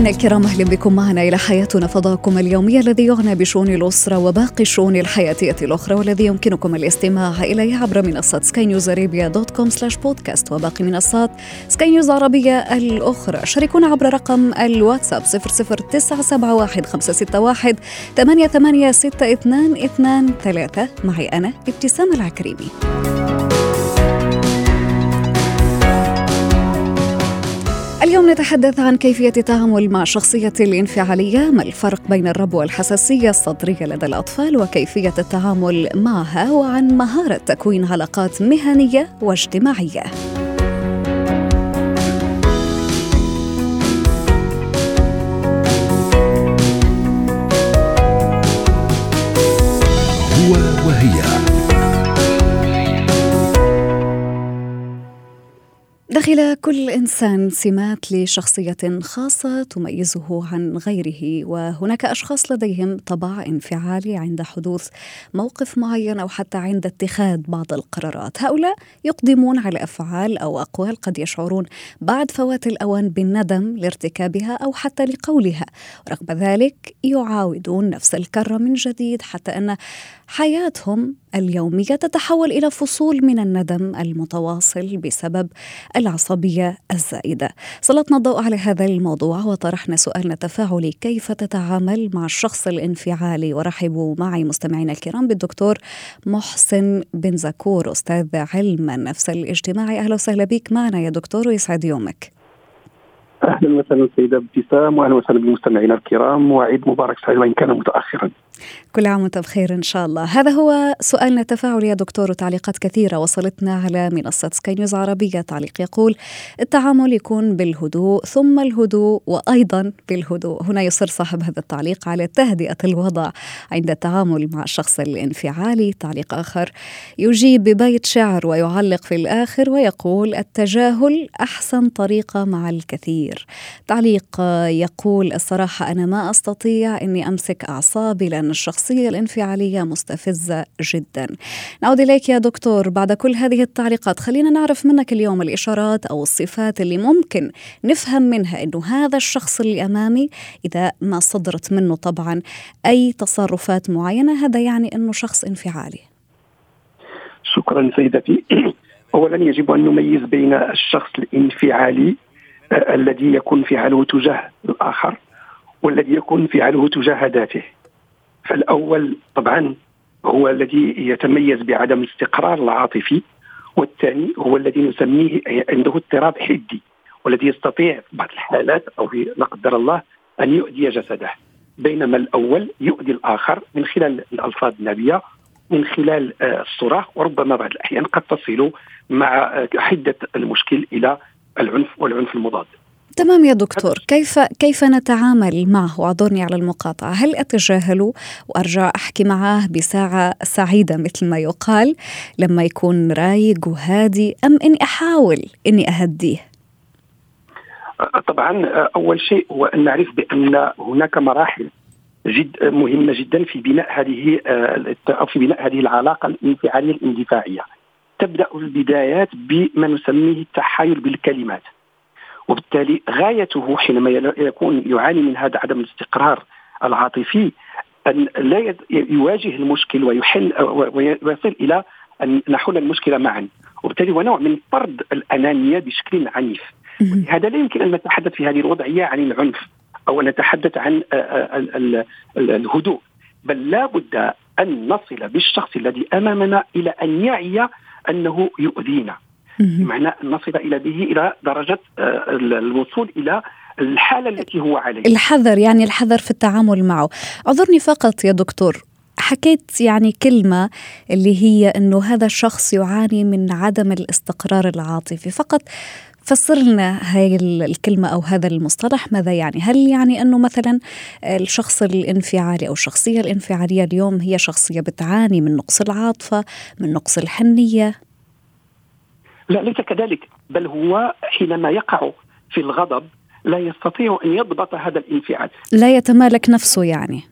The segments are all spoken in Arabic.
مستمعينا الكرام أهلا بكم معنا إلى حياتنا فضاؤكم اليومي الذي يعنى بشؤون الأسرة وباقي الشؤون الحياتية الأخرى والذي يمكنكم الاستماع اليه عبر منصة سكاي نيوز ارابيا dot com slash podcast وباقي منصات سكاي نيوز عربيه الأخرى شاركونا عبر رقم الواتساب 00971 561 886223 معي أنا ابتسام العكريمي. اليوم نتحدث عن كيفية التعامل مع الشخصية الانفعالية ما الفرق بين الربو والحساسية الصدرية لدى الأطفال وكيفية التعامل معها وعن مهارة تكوين علاقات مهنية واجتماعية. داخل كل إنسان سمات لشخصية خاصة تميزه عن غيره وهناك أشخاص لديهم طبع انفعالي عند حدوث موقف معين أو حتى عند اتخاذ بعض القرارات. هؤلاء يقدمون على أفعال أو أقوال قد يشعرون بعد فوات الأوان بالندم لارتكابها أو حتى لقولها. رغم ذلك يعاودون نفس الكرة من جديد حتى أن حياتهم اليومية تتحول إلى فصول من الندم المتواصل بسبب العصبية الزائدة. سلطنا الضوء على هذا الموضوع وطرحنا سؤالنا التفاعلي كيف تتعامل مع الشخص الانفعالي ورحبوا معي مستمعينا الكرام بالدكتور محسن بن زكور أستاذ علم النفس الاجتماعي أهلا وسهلا بك معنا يا دكتور ويسعد يومك. أهلا وسهلا سيدة ابتسام واهلا وسهلا بالمستمعين الكرام وعيد مبارك سعيد وإن كان متاخرا. كل عام وانت بخير إن شاء الله. هذا هو سؤالنا التفاعلي يا دكتور وتعليقات كثيرة. وصلتنا على منصة سكاي نيوز عربية. تعليق يقول التعامل يكون بالهدوء ثم الهدوء وأيضا بالهدوء. هنا يصر صاحب هذا التعليق على تهدئة الوضع عند التعامل مع الشخص الانفعالي. تعليق آخر يجيب ببيت شعر ويعلق في الآخر ويقول التجاهل أحسن طريقة مع الكثير. تعليق يقول الصراحة أنا ما أستطيع إني أمسك أعصابي لأن الشخصية الانفعالية مستفزة جدا. نعود إليك يا دكتور. بعد كل هذه التعليقات خلينا نعرف منك اليوم الإشارات أو الصفات اللي ممكن نفهم منها أنه هذا الشخص اللي أمامي إذا ما صدرت منه طبعا أي تصرفات معينة هذا يعني أنه شخص انفعالي. شكرا سيدتي. اولا يجب أن نميز بين الشخص الانفعالي آه الذي يكون انفعاله تجاه الآخر والذي يكون انفعاله تجاه ذاته. فالأول طبعا هو الذي يتميز بعدم الاستقرار العاطفي والثاني هو الذي نسميه عنده اضطراب حدي والذي يستطيع في بعض الحالات أو لا قدر الله أن يؤذي جسده بينما الأول يؤذي الآخر من خلال الألفاظ النابيه من خلال الصراخ وربما بعض الأحيان قد تصل مع حدة المشكل إلى العنف والعنف المضاد. تمام يا دكتور. كيف كيف نتعامل معه؟ واعذرني على المقاطعة. هل أتجاهله وأرجع أحكي معه بساعة سعيدة مثل ما يقال لما يكون رايق وهادي أم إني أحاول إني أهديه؟ طبعا أول شيء هو أن نعرف بأن هناك مراحل جد مهمة جدا في بناء هذه أو في بناء هذه العلاقة الانفعالية الاندفاعية. تبدأ البدايات بما نسميه التحايل بالكلمات. وبالتالي غايته حينما يكون يعاني من هذا عدم الاستقرار العاطفي أن لا يواجه المشكل ويحل ويصل إلى أن نحل المشكلة معا. وبالتالي هو نوع من فرض الأنانية بشكل عنيف. هذا لا يمكن أن نتحدث في هذه الوضعية عن العنف أو أن نتحدث عن الهدوء. بل لا بد أن نصل بالشخص الذي أمامنا إلى أن يعي أنه يؤذينا. بمعنى ان نصل إلى به إلى درجة الوصول إلى الحالة التي هو عليها. الحذر يعني الحذر في التعامل معه. اعذرني فقط يا دكتور حكيت يعني كلمة اللي هي أنه هذا الشخص يعاني من عدم الاستقرار العاطفي. فقط فسر لنا هاي الكلمة أو هذا المصطلح ماذا يعني؟ هل يعني أنه مثلا الشخص الانفعالي أو الشخصية الانفعالية اليوم هي شخصية بتعاني من نقص العاطفة من نقص الحنية؟ لا ليس كذلك. بل هو حينما يقع في الغضب لا يستطيع أن يضبط هذا الانفعال. لا يتمالك نفسه يعني.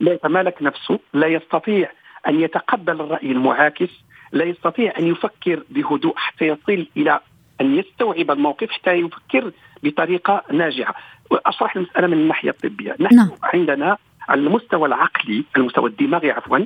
لا يتمالك نفسه لا يستطيع أن يتقبل الرأي المعاكس لا يستطيع أن يفكر بهدوء حتى يصل إلى أن يستوعب الموقف حتى يفكر بطريقة ناجعة. أشرح المساله من الناحية الطبية. نحن نعم. عندنا على المستوى العقلي المستوى الدماغي عفوا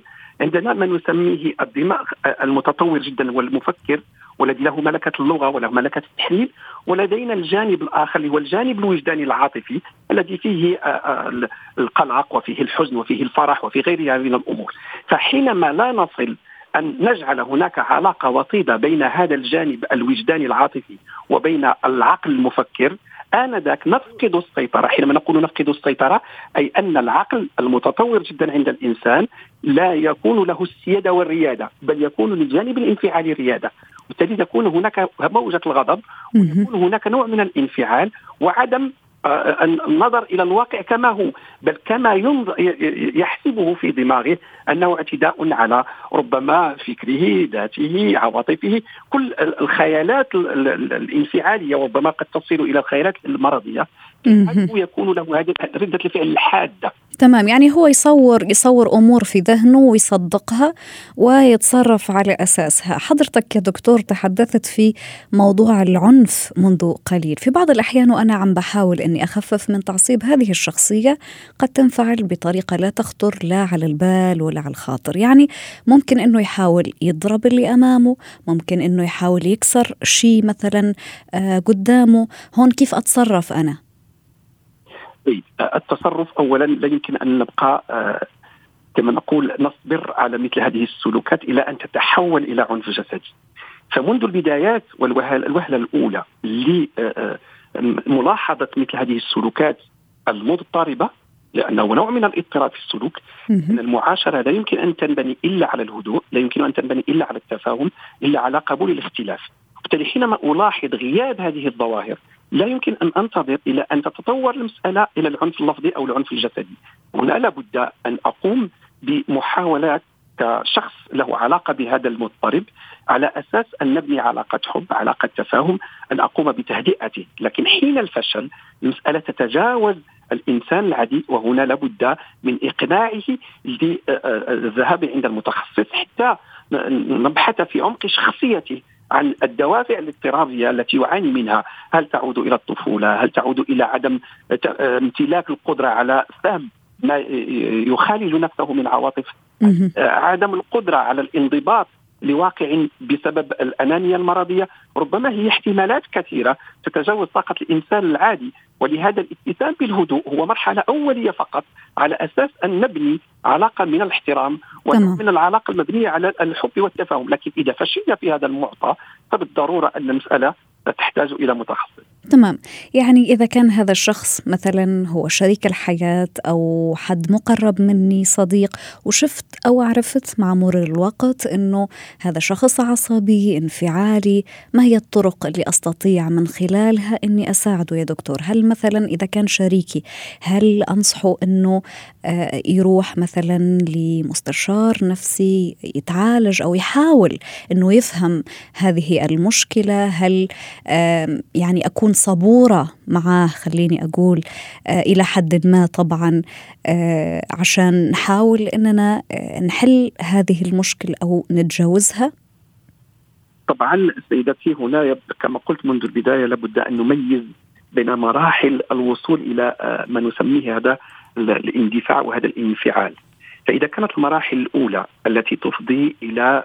عندنا ما نسميه الدماغ المتطور جدا والمفكر والذي له ملكة اللغة وله ملكة التحليل ولدينا الجانب الآخر اللي هو الجانب الوجداني العاطفي الذي فيه آه، آه، القلق وفيه الحزن وفيه الفرح وفي غيرها من الأمور. فحينما لا نصل أن نجعل هناك علاقة وطيدة بين هذا الجانب الوجداني العاطفي وبين العقل المفكر آنذاك نفقد السيطرة حينما نقول نفقد السيطرة أي أن العقل المتطور جدا عند الإنسان لا يكون له السيادة والريادة بل يكون للجانب الانفعالي ريادة. وبالتالي تكون هناك موجة الغضب ويكون هناك نوع من الانفعال وعدم النظر إلى الواقع كما هو بل كما يحسبه في دماغه أنه اعتداء على ربما فكره ذاته عواطفه. كل الخيالات الانفعالية وربما قد تصل إلى الخيالات المرضية يكون له هذه ردة الفعل الحادة. تمام. يعني هو يصور يصور أمور في ذهنه ويصدقها ويتصرف على أساسها. حضرتك يا دكتور تحدثت في موضوع العنف منذ قليل. في بعض الأحيان وأنا عم بحاول إني أخفف من تعصيب هذه الشخصية قد تنفعل بطريقة لا تخطر لا على البال ولا على الخاطر. يعني ممكن إنه يحاول يضرب اللي أمامه ممكن إنه يحاول يكسر شيء مثلا آه قدامه. هون كيف أتصرف أنا؟ طيب التصرف اولا لا يمكن أن نبقى آه، كما نقول نصبر على مثل هذه السلوكات إلى أن تتحول إلى عنف جسدي. فمنذ البدايات والوهله الأولى لملاحظه مثل هذه السلوكات المضطربة لأنه نوع من الاضطراب في السلوك إن المعاشرة لا يمكن أن تنبني إلا على الهدوء، لا يمكن أن تنبني إلا على التفاهم، إلا على قبول الاختلاف. وبالتالي حينما ألاحظ غياب هذه الظواهر لا يمكن أن أنتظر إلى أن تتطور المسألة إلى العنف اللفظي أو العنف الجسدي. هنا لابد أن أقوم بمحاولات كشخص له علاقة بهذا المضطرب على أساس أن نبني علاقة حب، علاقة تفاهم، أن أقوم بتهدئته، لكن حين الفشل المسألة تتجاوز الإنسان العادي وهنا لابد من إقناعه للذهاب عند المتخصص حتى نبحث في عمق شخصيته عن الدوافع الاضطراريه التي يعاني منها، هل تعود إلى الطفولة؟ هل تعود إلى عدم امتلاك القدرة على فهم ما يخالج نفسه من عواطف عدم القدرة على الانضباط لواقع بسبب الأنانية المرضية. ربما هي احتمالات كثيرة تتجاوز طاقة الإنسان العادي. ولهذا الاتسام بالهدوء هو مرحلة أولية فقط على أساس أن نبني علاقة من الاحترام ومن العلاقة المبنية على الحب والتفاهم. لكن إذا فشلنا في هذا المعطى فبالضرورة أن المسألة تحتاج إلى متخصص. تمام. يعني إذا كان هذا الشخص مثلا هو شريك الحياة أو حد مقرب مني صديق وشفت أو عرفت مع مرور الوقت أنه هذا شخص عصبي انفعالي ما هي الطرق اللي أستطيع من خلالها أني أساعده؟ يا دكتور هل مثلا إذا كان شريكي هل أنصحه أنه آه، يروح مثلا لمستشار نفسي يتعالج أو يحاول أنه يفهم هذه المشكلة؟ هل يعني أكون صبورة معاه خليني أقول آه، إلى حد ما طبعا آه، عشان نحاول إننا آه، نحل هذه المشكلة أو نتجاوزها. طبعا سيدتي هنا كما قلت منذ البداية لابد أن نميز بين مراحل الوصول إلى ما نسميه هذا الاندفاع وهذا الانفعال. فإذا كانت المراحل الأولى التي تفضي إلى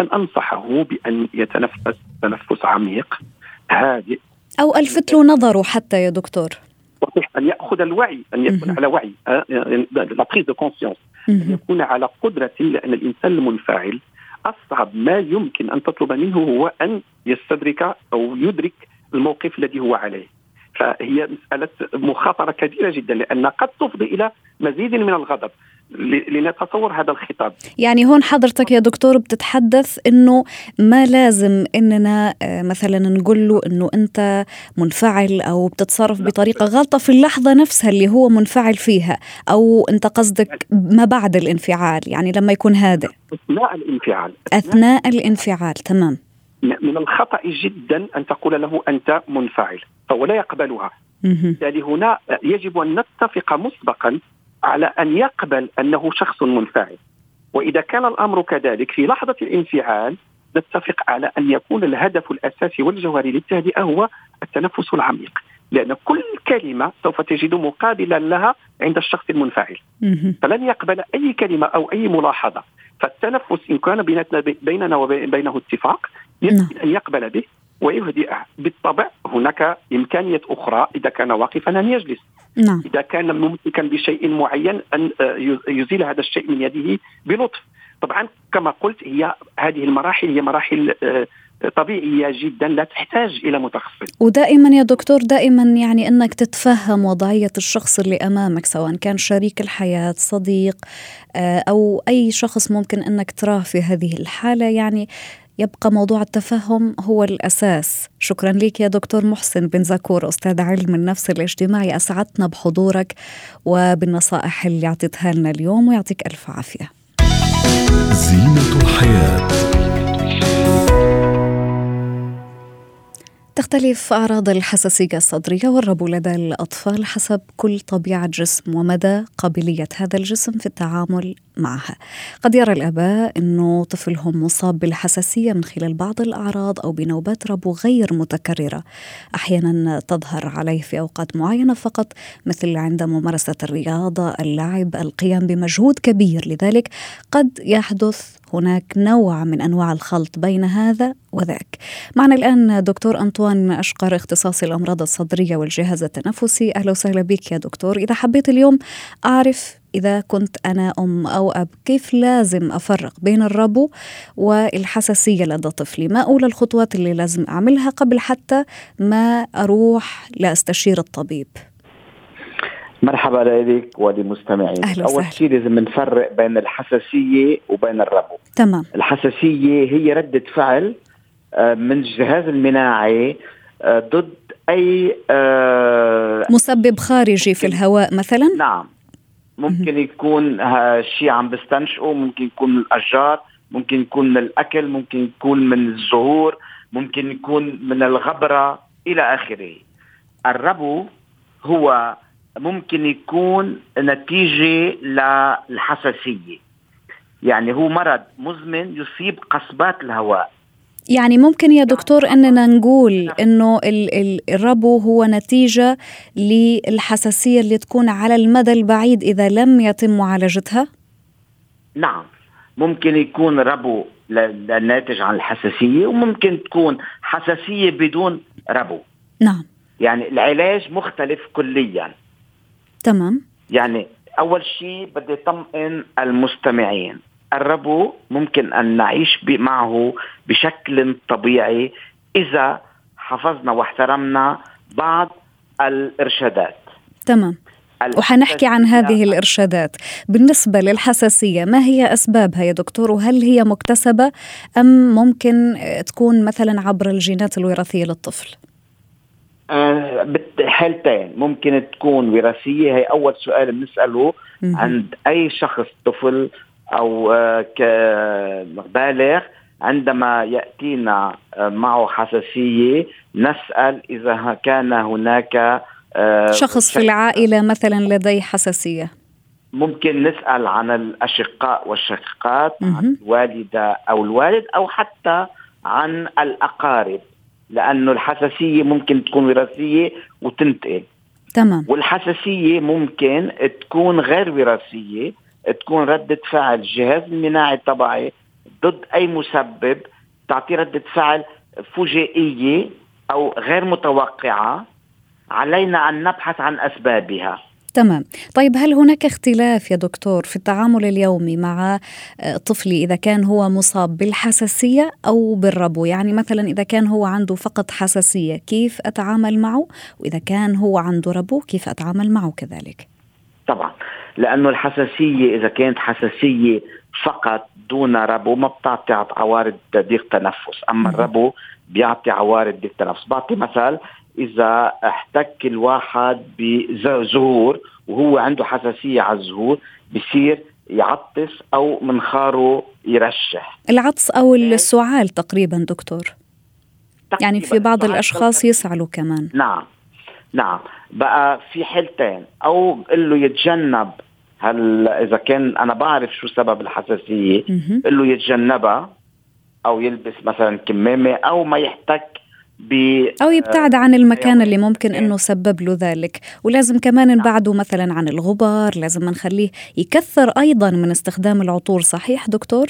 أن أنصحه بأن يتنفس تنفس عميق هادئ أو ألفت له نظره حتى يا دكتور. صحيح أن يأخذ الوعي أن يكون على وعي la prise de conscience أن يكون على قدرة لأن الإنسان المنفعل أصعب ما يمكن أن تطلب منه هو أن يستدرك أو يدرك الموقف الذي هو عليه. فهي مسألة مخاطرة كبيرة جدا لأن قد تفضي إلى مزيد من الغضب. لنتصور هذا الخطاب. يعني هون حضرتك يا دكتور بتتحدث إنه ما لازم إننا آه، مثلا نقول له إنه أنت منفعل أو بتتصرف بطريقة غلطة في اللحظة نفسها اللي هو منفعل فيها أو أنت قصدك ما بعد الانفعال يعني لما يكون هادئ. أثناء الانفعال. أثناء الانفعال تمام. من الخطأ جدا أن تقول له أنت منفعل فهو لا يقبلها. بالتالي هنا يجب أن نتفق مسبقا على أن يقبل أنه شخص منفعل. وإذا كان الأمر كذلك في لحظة الانفعال نتفق على أن يكون الهدف الاساسي والجوهري للتهدئة هو التنفس العميق. لأن كل كلمة سوف تجد مقابلا لها عند الشخص المنفعل. فلن يقبل أي كلمة أو أي ملاحظة. فالتنفس إن كان بيننا وبينه اتفاق يمكن نعم. أن يقبل به ويهدئ بالطبع هناك إمكانية أخرى إذا كان واقفا أن يجلس. نعم. إذا كان ممسكا بشيء معين أن آه، يزيل هذا الشيء من يده بلطف. طبعا كما قلت هي هذه المراحل هي مراحل آه، طبيعية جدا لا تحتاج إلى متخصص. ودائما يا دكتور دائما يعني أنك تتفهم وضعية الشخص اللي أمامك سواء كان شريك الحياة صديق آه، أو أي شخص ممكن أنك تراه في هذه الحالة. يعني يبقى موضوع التفهم هو الأساس. شكرا لك يا دكتور محسن بن زكور أستاذ علم النفس الاجتماعي. أسعدتنا بحضورك وبالنصائح اللي أعطيتها لنا اليوم ويعطيك ألف عافية. زينة الحياة. تختلف أعراض الحساسية الصدرية والربو لدى الأطفال حسب كل طبيعة جسم ومدى قابلية هذا الجسم في التعامل معها قد يرى الآباء أنه طفلهم مصاب بالحساسية من خلال بعض الأعراض أو بنوبات ربو غير متكررة. أحيانا تظهر عليه في أوقات معينة فقط مثل عند ممارسة الرياضة اللعب القيام بمجهود كبير. لذلك قد يحدث هناك نوع من أنواع الخلط بين هذا وذاك. معنا الآن دكتور أنطوان أشقر اختصاصي الامراض الصدرية والجهاز التنفسي، أهلا وسهلا بك يا دكتور، إذا حبيت اليوم أعرف إذا كنت أنا أم أو أب كيف لازم أفرق بين الربو والحساسية لدى طفلي؟ ما أولى الخطوات اللي لازم أعملها قبل حتى ما أروح لأستشير الطبيب؟ مرحبا لك ولمستمعين أول شيء لازم نفرق بين الحساسية وبين الربو. تمام. الحساسية هي ردة فعل آه، من الجهاز المناعي آه، ضد أي آه، مسبب خارجي في الهواء مثلا؟ نعم. ممكن يكون شيء عم بستنشقه ممكن يكون من الأشجار ممكن يكون من الأكل ممكن يكون من الزهور ممكن يكون من الغبرة إلى آخره. الربو هو ممكن يكون نتيجة للحساسية. يعني هو مرض مزمن يصيب قصبات الهواء. يعني ممكن يا دكتور إننا نقول إنه الربو هو نتيجة للحساسية اللي تكون على المدى البعيد إذا لم يتم معالجتها؟ نعم. ممكن يكون ربو ناتج عن الحساسية وممكن تكون حساسية بدون ربو. نعم. يعني العلاج مختلف كليا. تمام. يعني أول شيء بدي اطمئن المستمعين. الربو ممكن أن نعيش معه بشكل طبيعي إذا حفظنا واحترمنا بعض الإرشادات. تمام. وحنحكي عن هذه الإرشادات. بالنسبة للحساسية ما هي أسبابها يا دكتور؟ وهل هي مكتسبة أم ممكن تكون مثلا عبر الجينات الوراثية للطفل؟ حالتين ممكن تكون وراثية. هي أول سؤال بنسأله عند أي شخص طفل أو آه بالغ. عندما يأتينا آه معه حساسية نسأل إذا كان هناك آه شخص في العائلة مثلا لديه حساسية. ممكن نسأل عن الأشقاء والشقيقات عن الوالدة أو الوالد أو حتى عن الأقارب. لأنه الحساسية ممكن تكون وراثية وتنتقل. تمام. والحساسية ممكن تكون غير وراثية تكون ردة فعل الجهاز المناعي تبعي ضد أي مسبب تعطي ردة فعل فجائية أو غير متوقعة. علينا أن نبحث عن أسبابها. تمام. طيب هل هناك اختلاف يا دكتور في التعامل اليومي مع آه، طفلي إذا كان هو مصاب بالحساسية أو بالربو؟ يعني مثلا إذا كان هو عنده فقط حساسية كيف أتعامل معه؟ وإذا كان هو عنده ربو كيف أتعامل معه كذلك؟ طبعا لأنه الحساسية إذا كانت حساسية فقط دون ربو ما بتعطي عوارض ضيق تنفس. أما الربو بيعطي عوارض ضيق تنفس. بعطي مثل إذا احتك الواحد بزهور وهو عنده حساسية على الزهور بصير يعطس أو منخاره يرشح. العطس أو السعال تقريبا دكتور. يعني في بعض الأشخاص يسعلوا كمان. نعم نعم. بقى في حالتين. أو له يتجنب هل إذا كان أنا بعرف شو سبب الحساسية له يتجنبها أو يلبس مثلا كمامة أو ما يحتك أو يبتعد عن المكان اللي ممكن إنه سبب له ذلك. ولازم كمان نعم. نبعده مثلا عن الغبار لازم نخليه يكثر أيضا من استخدام العطور صحيح دكتور؟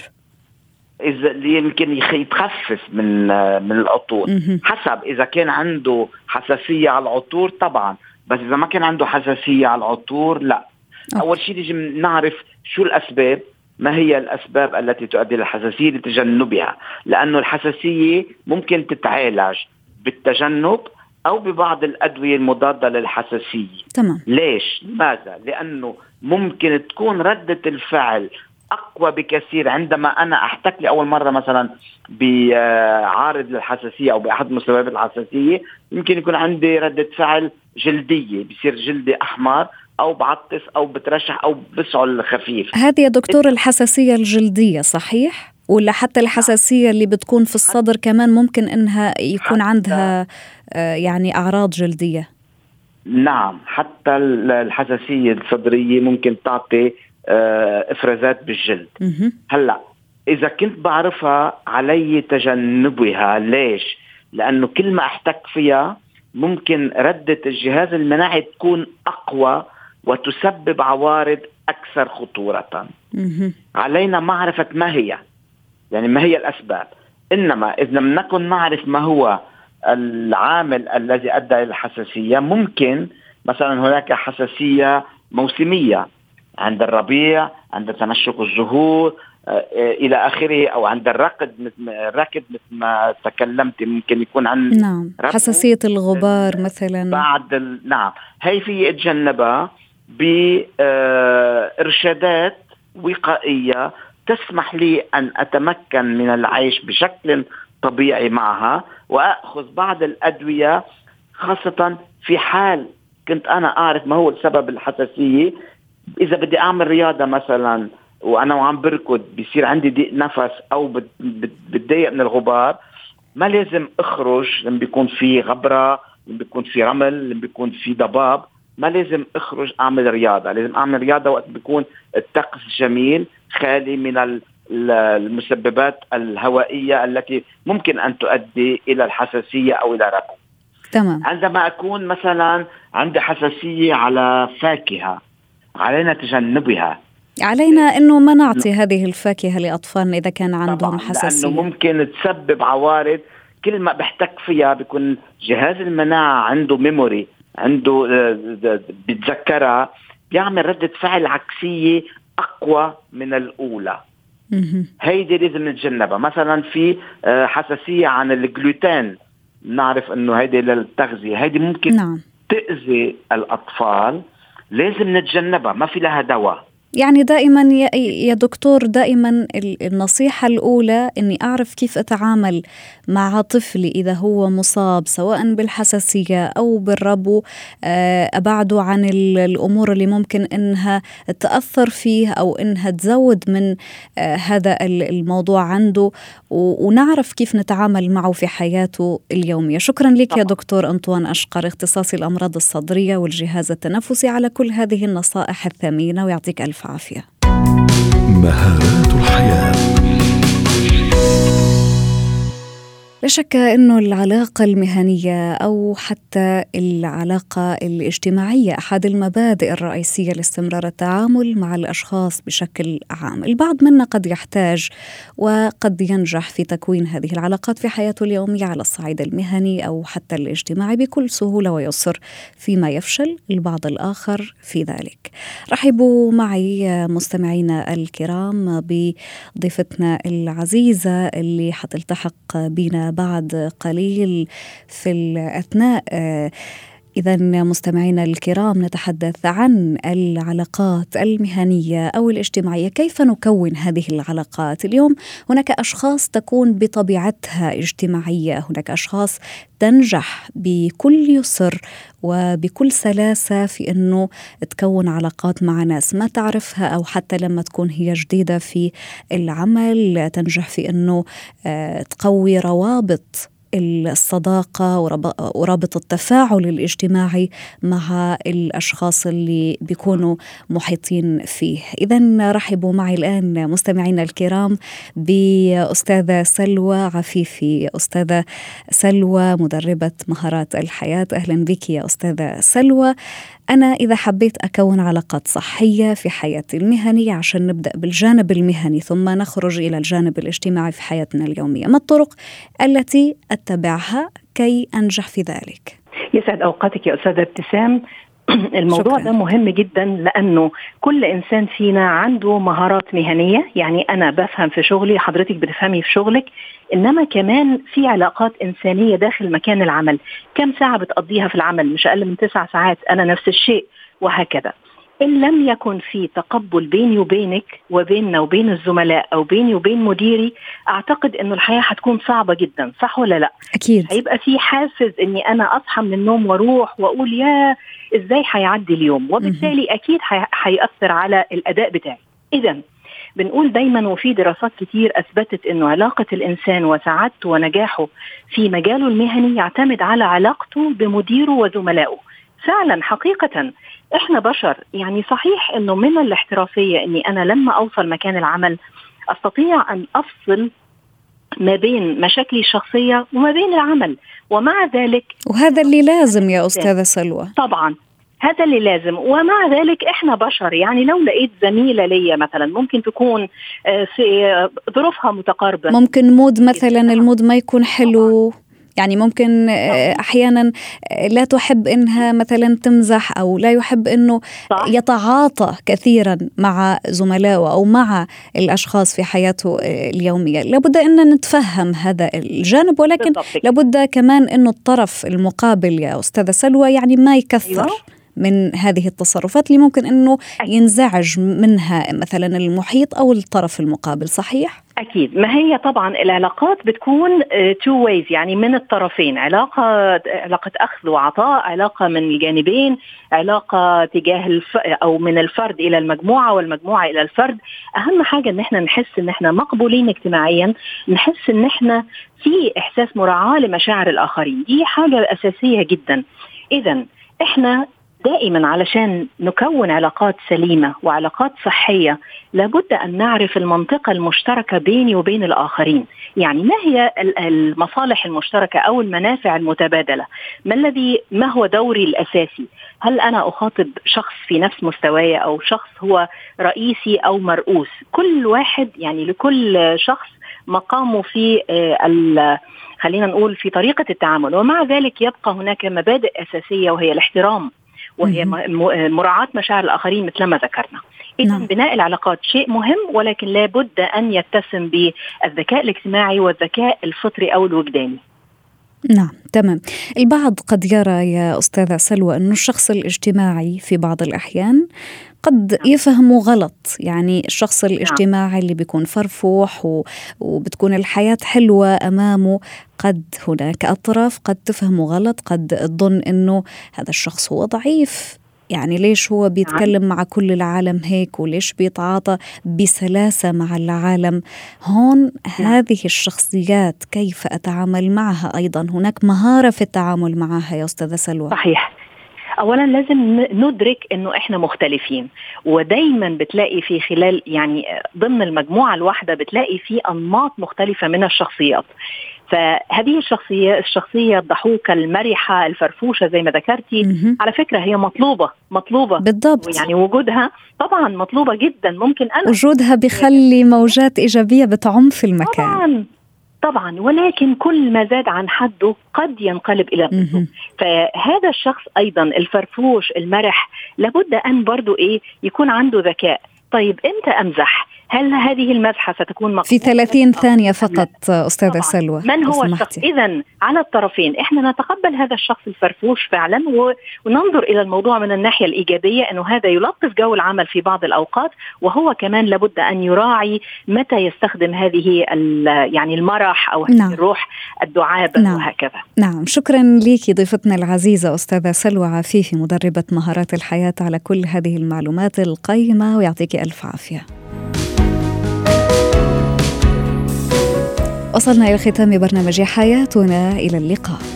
إذا يمكن يتخفف من من العطور. حسب إذا كان عنده حساسية على العطور طبعا. بس إذا ما كان عنده حساسية على العطور لا. أوكي. أول شيء لازم نعرف شو الأسباب. ما هي الأسباب التي تؤدي للحساسيه لتجنبها؟ لأنه الحساسية ممكن تتعالج بالتجنب أو ببعض الأدوية المضادة للحساسية. تمام. ليش؟ لماذا؟ لأنه ممكن تكون ردة الفعل أقوى بكثير عندما أنا أحتك لأول مرة مثلا بعارض للحساسية أو بأحد مسببات الحساسية. يمكن يكون عندي ردة فعل جلدية بصير جلدي أحمر أو بعطس أو بترشح أو بسعل خفيف. هذه يا دكتور الحساسية الجلدية صحيح؟ ولا حتى الحساسية اللي بتكون في الصدر كمان ممكن إنها يكون عندها آه، يعني أعراض جلدية؟ نعم حتى الحساسية الصدرية ممكن تعطي آه، إفرازات بالجلد. هلأ إذا كنت بعرفها علي تجنبها ليش؟ لأنه كل ما أحتك فيها ممكن ردة الجهاز المناعي تكون أقوى وتسبب عوارض أكثر خطورة. علينا معرفة ما هي يعني ما هي الأسباب. إنما إذا لم نكن نعرف ما هو العامل الذي أدى إلى الحساسية ممكن مثلا هناك حساسية موسمية عند الربيع عند تنشق الزهور إلى آخره أو عند الركض الركض مثل ما تكلمت ممكن يكون عند نعم حساسية الغبار مثلا. بعد ال... نعم. هي في اتجنبها بإرشادات وقائية تسمح لي أن أتمكن من العيش بشكل طبيعي معها وأخذ بعض الأدوية خاصة في حال كنت أنا أعرف ما هو سبب الحساسية. إذا بدي أعمل رياضة مثلا وأنا وعم بركض بصير عندي ضيق نفس أو بتضايق من الغبار. ما لازم أخرج لما بيكون في غبرة لما بيكون في رمل لما بيكون في ضباب. ما لازم أخرج أعمل رياضة. لازم أعمل رياضة وقت بيكون الطقس جميل خالي من المسببات الهوائية التي ممكن أن تؤدي إلى الحساسية أو إلى ربو تمام. عندما أكون مثلا عندي حساسية على فاكهة علينا تجنبها علينا إنه ما نعطي هذه الفاكهة لأطفالنا إذا كان عندهم حساسيه لأنه ممكن تسبب عوارض. كل ما بحتك فيها بيكون جهاز المناعة عنده ميموري عنده آه، بيتذكرها بيعمل ردة فعل عكسية أقوى من الأولى. هيدي لازم نتجنبها. مثلا في آه، حساسية عن الجلوتين. نعرف إنه هيدي للتغذية. هيدي ممكن نعم. تأذي الأطفال. لازم نتجنبها. ما في لها دواء. يعني دائما يا دكتور دائما النصيحة الأولى أني أعرف كيف أتعامل مع طفلي إذا هو مصاب سواء بالحساسية أو بالربو. آه، أبعده عن الأمور اللي ممكن أنها تأثر فيه أو أنها تزود من آه، هذا الموضوع عنده. ونعرف كيف نتعامل معه في حياته اليومية. شكرا لك يا دكتور أنطوان أشقر اختصاصي الأمراض الصدرية والجهاز التنفسي على كل هذه النصائح الثمينة ويعطيك ألف عافية مهارات الحياة. لا شك إنه العلاقة المهنية أو حتى العلاقة الاجتماعية أحد المبادئ الرئيسية لاستمرار التعامل مع الأشخاص بشكل عام، البعض منا قد يحتاج وقد ينجح في تكوين هذه العلاقات في حياته اليومية على الصعيد المهني أو حتى الاجتماعي بكل سهولة ويسر، فيما يفشل البعض الآخر في ذلك. رحبوا معي مستمعينا الكرام بضيفتنا العزيزة اللي حتلتحق بنا بعد قليل في الأثناء. آه، إذا مستمعينا الكرام نتحدث عن العلاقات المهنية أو الاجتماعية، كيف نكون هذه العلاقات؟ اليوم هناك أشخاص تكون بطبيعتها اجتماعية، هناك أشخاص تنجح بكل يسر وبكل سلاسة في أنه تكون علاقات مع ناس ما تعرفها أو حتى لما تكون هي جديدة في العمل تنجح في أنه آه، تقوي روابط الصداقة ورابط التفاعل الاجتماعي مع الأشخاص اللي بيكونوا محيطين فيه. إذا رحبوا معي الآن مستمعينا الكرام بأستاذة سلوى عفيفي. أستاذة سلوى مدربة مهارات الحياة. أهلا بك يا أستاذة سلوى. أنا إذا حبيت أكون علاقات صحية في حياتي المهنية عشان نبدأ بالجانب المهني ثم نخرج إلى الجانب الاجتماعي في حياتنا اليومية ما الطرق التي أتبعها كي أنجح في ذلك؟ يسعد أوقاتك يا أستاذة ابتسام الموضوع شكرا. ده مهم جدا لأنه كل إنسان فينا عنده مهارات مهنية يعني أنا بفهم في شغلي حضرتك بتفهمي في شغلك إنما كمان في علاقات إنسانية داخل مكان العمل. كم ساعة بتقضيها في العمل؟ مش أقل من تسع ساعات. أنا نفس الشيء. وهكذا. إن لم يكن في تقبل بيني وبينك وبيننا وبين الزملاء أو بيني وبين مديري أعتقد إنه الحياة هتكون صعبة جدا صح ولا لا؟ أكيد. هيبقى في حافز إني أنا أصحى من النوم وأروح وأقول يا إزاي هيعدي اليوم؟ وبالتالي أكيد هيأثر على الأداء بتاعي. إذا بنقول دايما وفي دراسات كتير أثبتت إنه علاقة الإنسان وسعادته ونجاحه في مجاله المهني يعتمد على علاقته بمديره وزملائه. فعلا حقيقه إحنا بشر يعني صحيح إنه من الاحترافية إني أنا لما أوصل مكان العمل أستطيع أن أفصل ما بين مشاكلي الشخصية وما بين العمل ومع ذلك وهذا اللي لازم يا أستاذة سلوى. طبعا هذا اللي لازم ومع ذلك إحنا بشر يعني لو لقيت زميلة ليا مثلا ممكن تكون آه، في ظروفها متقاربة. ممكن mood مثلا ال mood ما يكون حلو. يعني ممكن آه، أحيانا لا تحب إنها مثلا تمزح أو لا يحب إنه صح. يتعاطى كثيرا مع زملائه أو مع الأشخاص في حياته آه، اليومية لابد إن نتفهم هذا الجانب ولكن لابد كمان إنه الطرف المقابل يا أستاذة سلوى يعني ما يكثر أيوة. من هذه التصرفات اللي ممكن إنه ينزعج منها مثلا المحيط أو الطرف المقابل صحيح أكيد. ما هي طبعا العلاقات بتكون تو آه، ويز يعني من الطرفين. علاقة علاقة أخذ وعطاء علاقة من الجانبين علاقة تجاه الف أو من الفرد إلى المجموعة والمجموعة إلى الفرد. أهم حاجة إن إحنا نحس إن إحنا مقبولين اجتماعيا نحس إن إحنا في إحساس مراعاة لمشاعر الآخرين. دي حاجة أساسية جدا. اذا إحنا دائما علشان نكون علاقات سليمة وعلاقات صحية لابد أن نعرف المنطقة المشتركة بيني وبين الآخرين، يعني ما هي المصالح المشتركة أو المنافع المتبادلة؟ ما الذي ما هو دوري الأساسي؟ هل أنا أخاطب شخص في نفس مستواي أو شخص هو رئيسي أو مرؤوس؟ كل واحد يعني لكل شخص مقامه في آه، خلينا نقول في طريقة التعامل ومع ذلك يبقى هناك مبادئ أساسية وهي الاحترام وهي مراعاة مشاعر الآخرين مثل ما ذكرنا. إذا نعم. بناء العلاقات شيء مهم ولكن لابد أن يتسم بالذكاء الاجتماعي والذكاء الفطري أو الوجداني. نعم تمام البعض قد يرى يا أستاذة سلوى أن الشخص الاجتماعي في بعض الأحيان قد نعم. يفهموا غلط يعني الشخص نعم. الاجتماعي اللي بيكون فرفوح وبتكون الحياة حلوة أمامه قد هناك أطراف قد تفهمه غلط قد تظن أنه هذا الشخص هو ضعيف يعني ليش هو بيتكلم مع كل العالم هيك وليش بيتعاطى بسلاسة مع العالم؟ هون هذه الشخصيات كيف أتعامل معها أيضا؟ هناك مهارة في التعامل معها يا أستاذة سلوى. صحيح. اولا لازم ندرك إنه إحنا مختلفين ودايما بتلاقي في خلال يعني ضمن المجموعة الواحدة بتلاقي في أنماط مختلفة من الشخصيات. فهذه الشخصية الشخصية الضحوكة المرحة الفرفوشة زي ما ذكرتي. على فكرة هي مطلوبة مطلوبة. بالضبط. يعني وجودها طبعا مطلوبة جدا. ممكن أنا وجودها بيخلي موجات إيجابية بتعم في المكان. طبعا. طبعا. ولكن كل ما زاد عن حده قد ينقلب إلى ضده فهذا الشخص أيضا الفرفوش المرح لابد أن برضو إيه يكون عنده ذكاء. طيب إمتى أمزح؟ هل هذه المزحه ستكون مقبولة في 30 ثانية فقط أستاذة. سلوى من هو الشخص اذا على الطرفين إحنا نتقبل هذا الشخص الفرفوش فعلا وننظر إلى الموضوع من الناحية الإيجابية إنه هذا يلطف جو العمل في بعض الأوقات وهو كمان لابد أن يراعي متى يستخدم هذه يعني المرح أو نعم. الروح الدعابة نعم. وهكذا نعم شكرا لك ضيفتنا العزيزة أستاذة سلوى عفيفي مدربة مهارات الحياة على كل هذه المعلومات القيمة ويعطيك ألف عافية وصلنا إلى ختام برنامج حياتنا إلى اللقاء.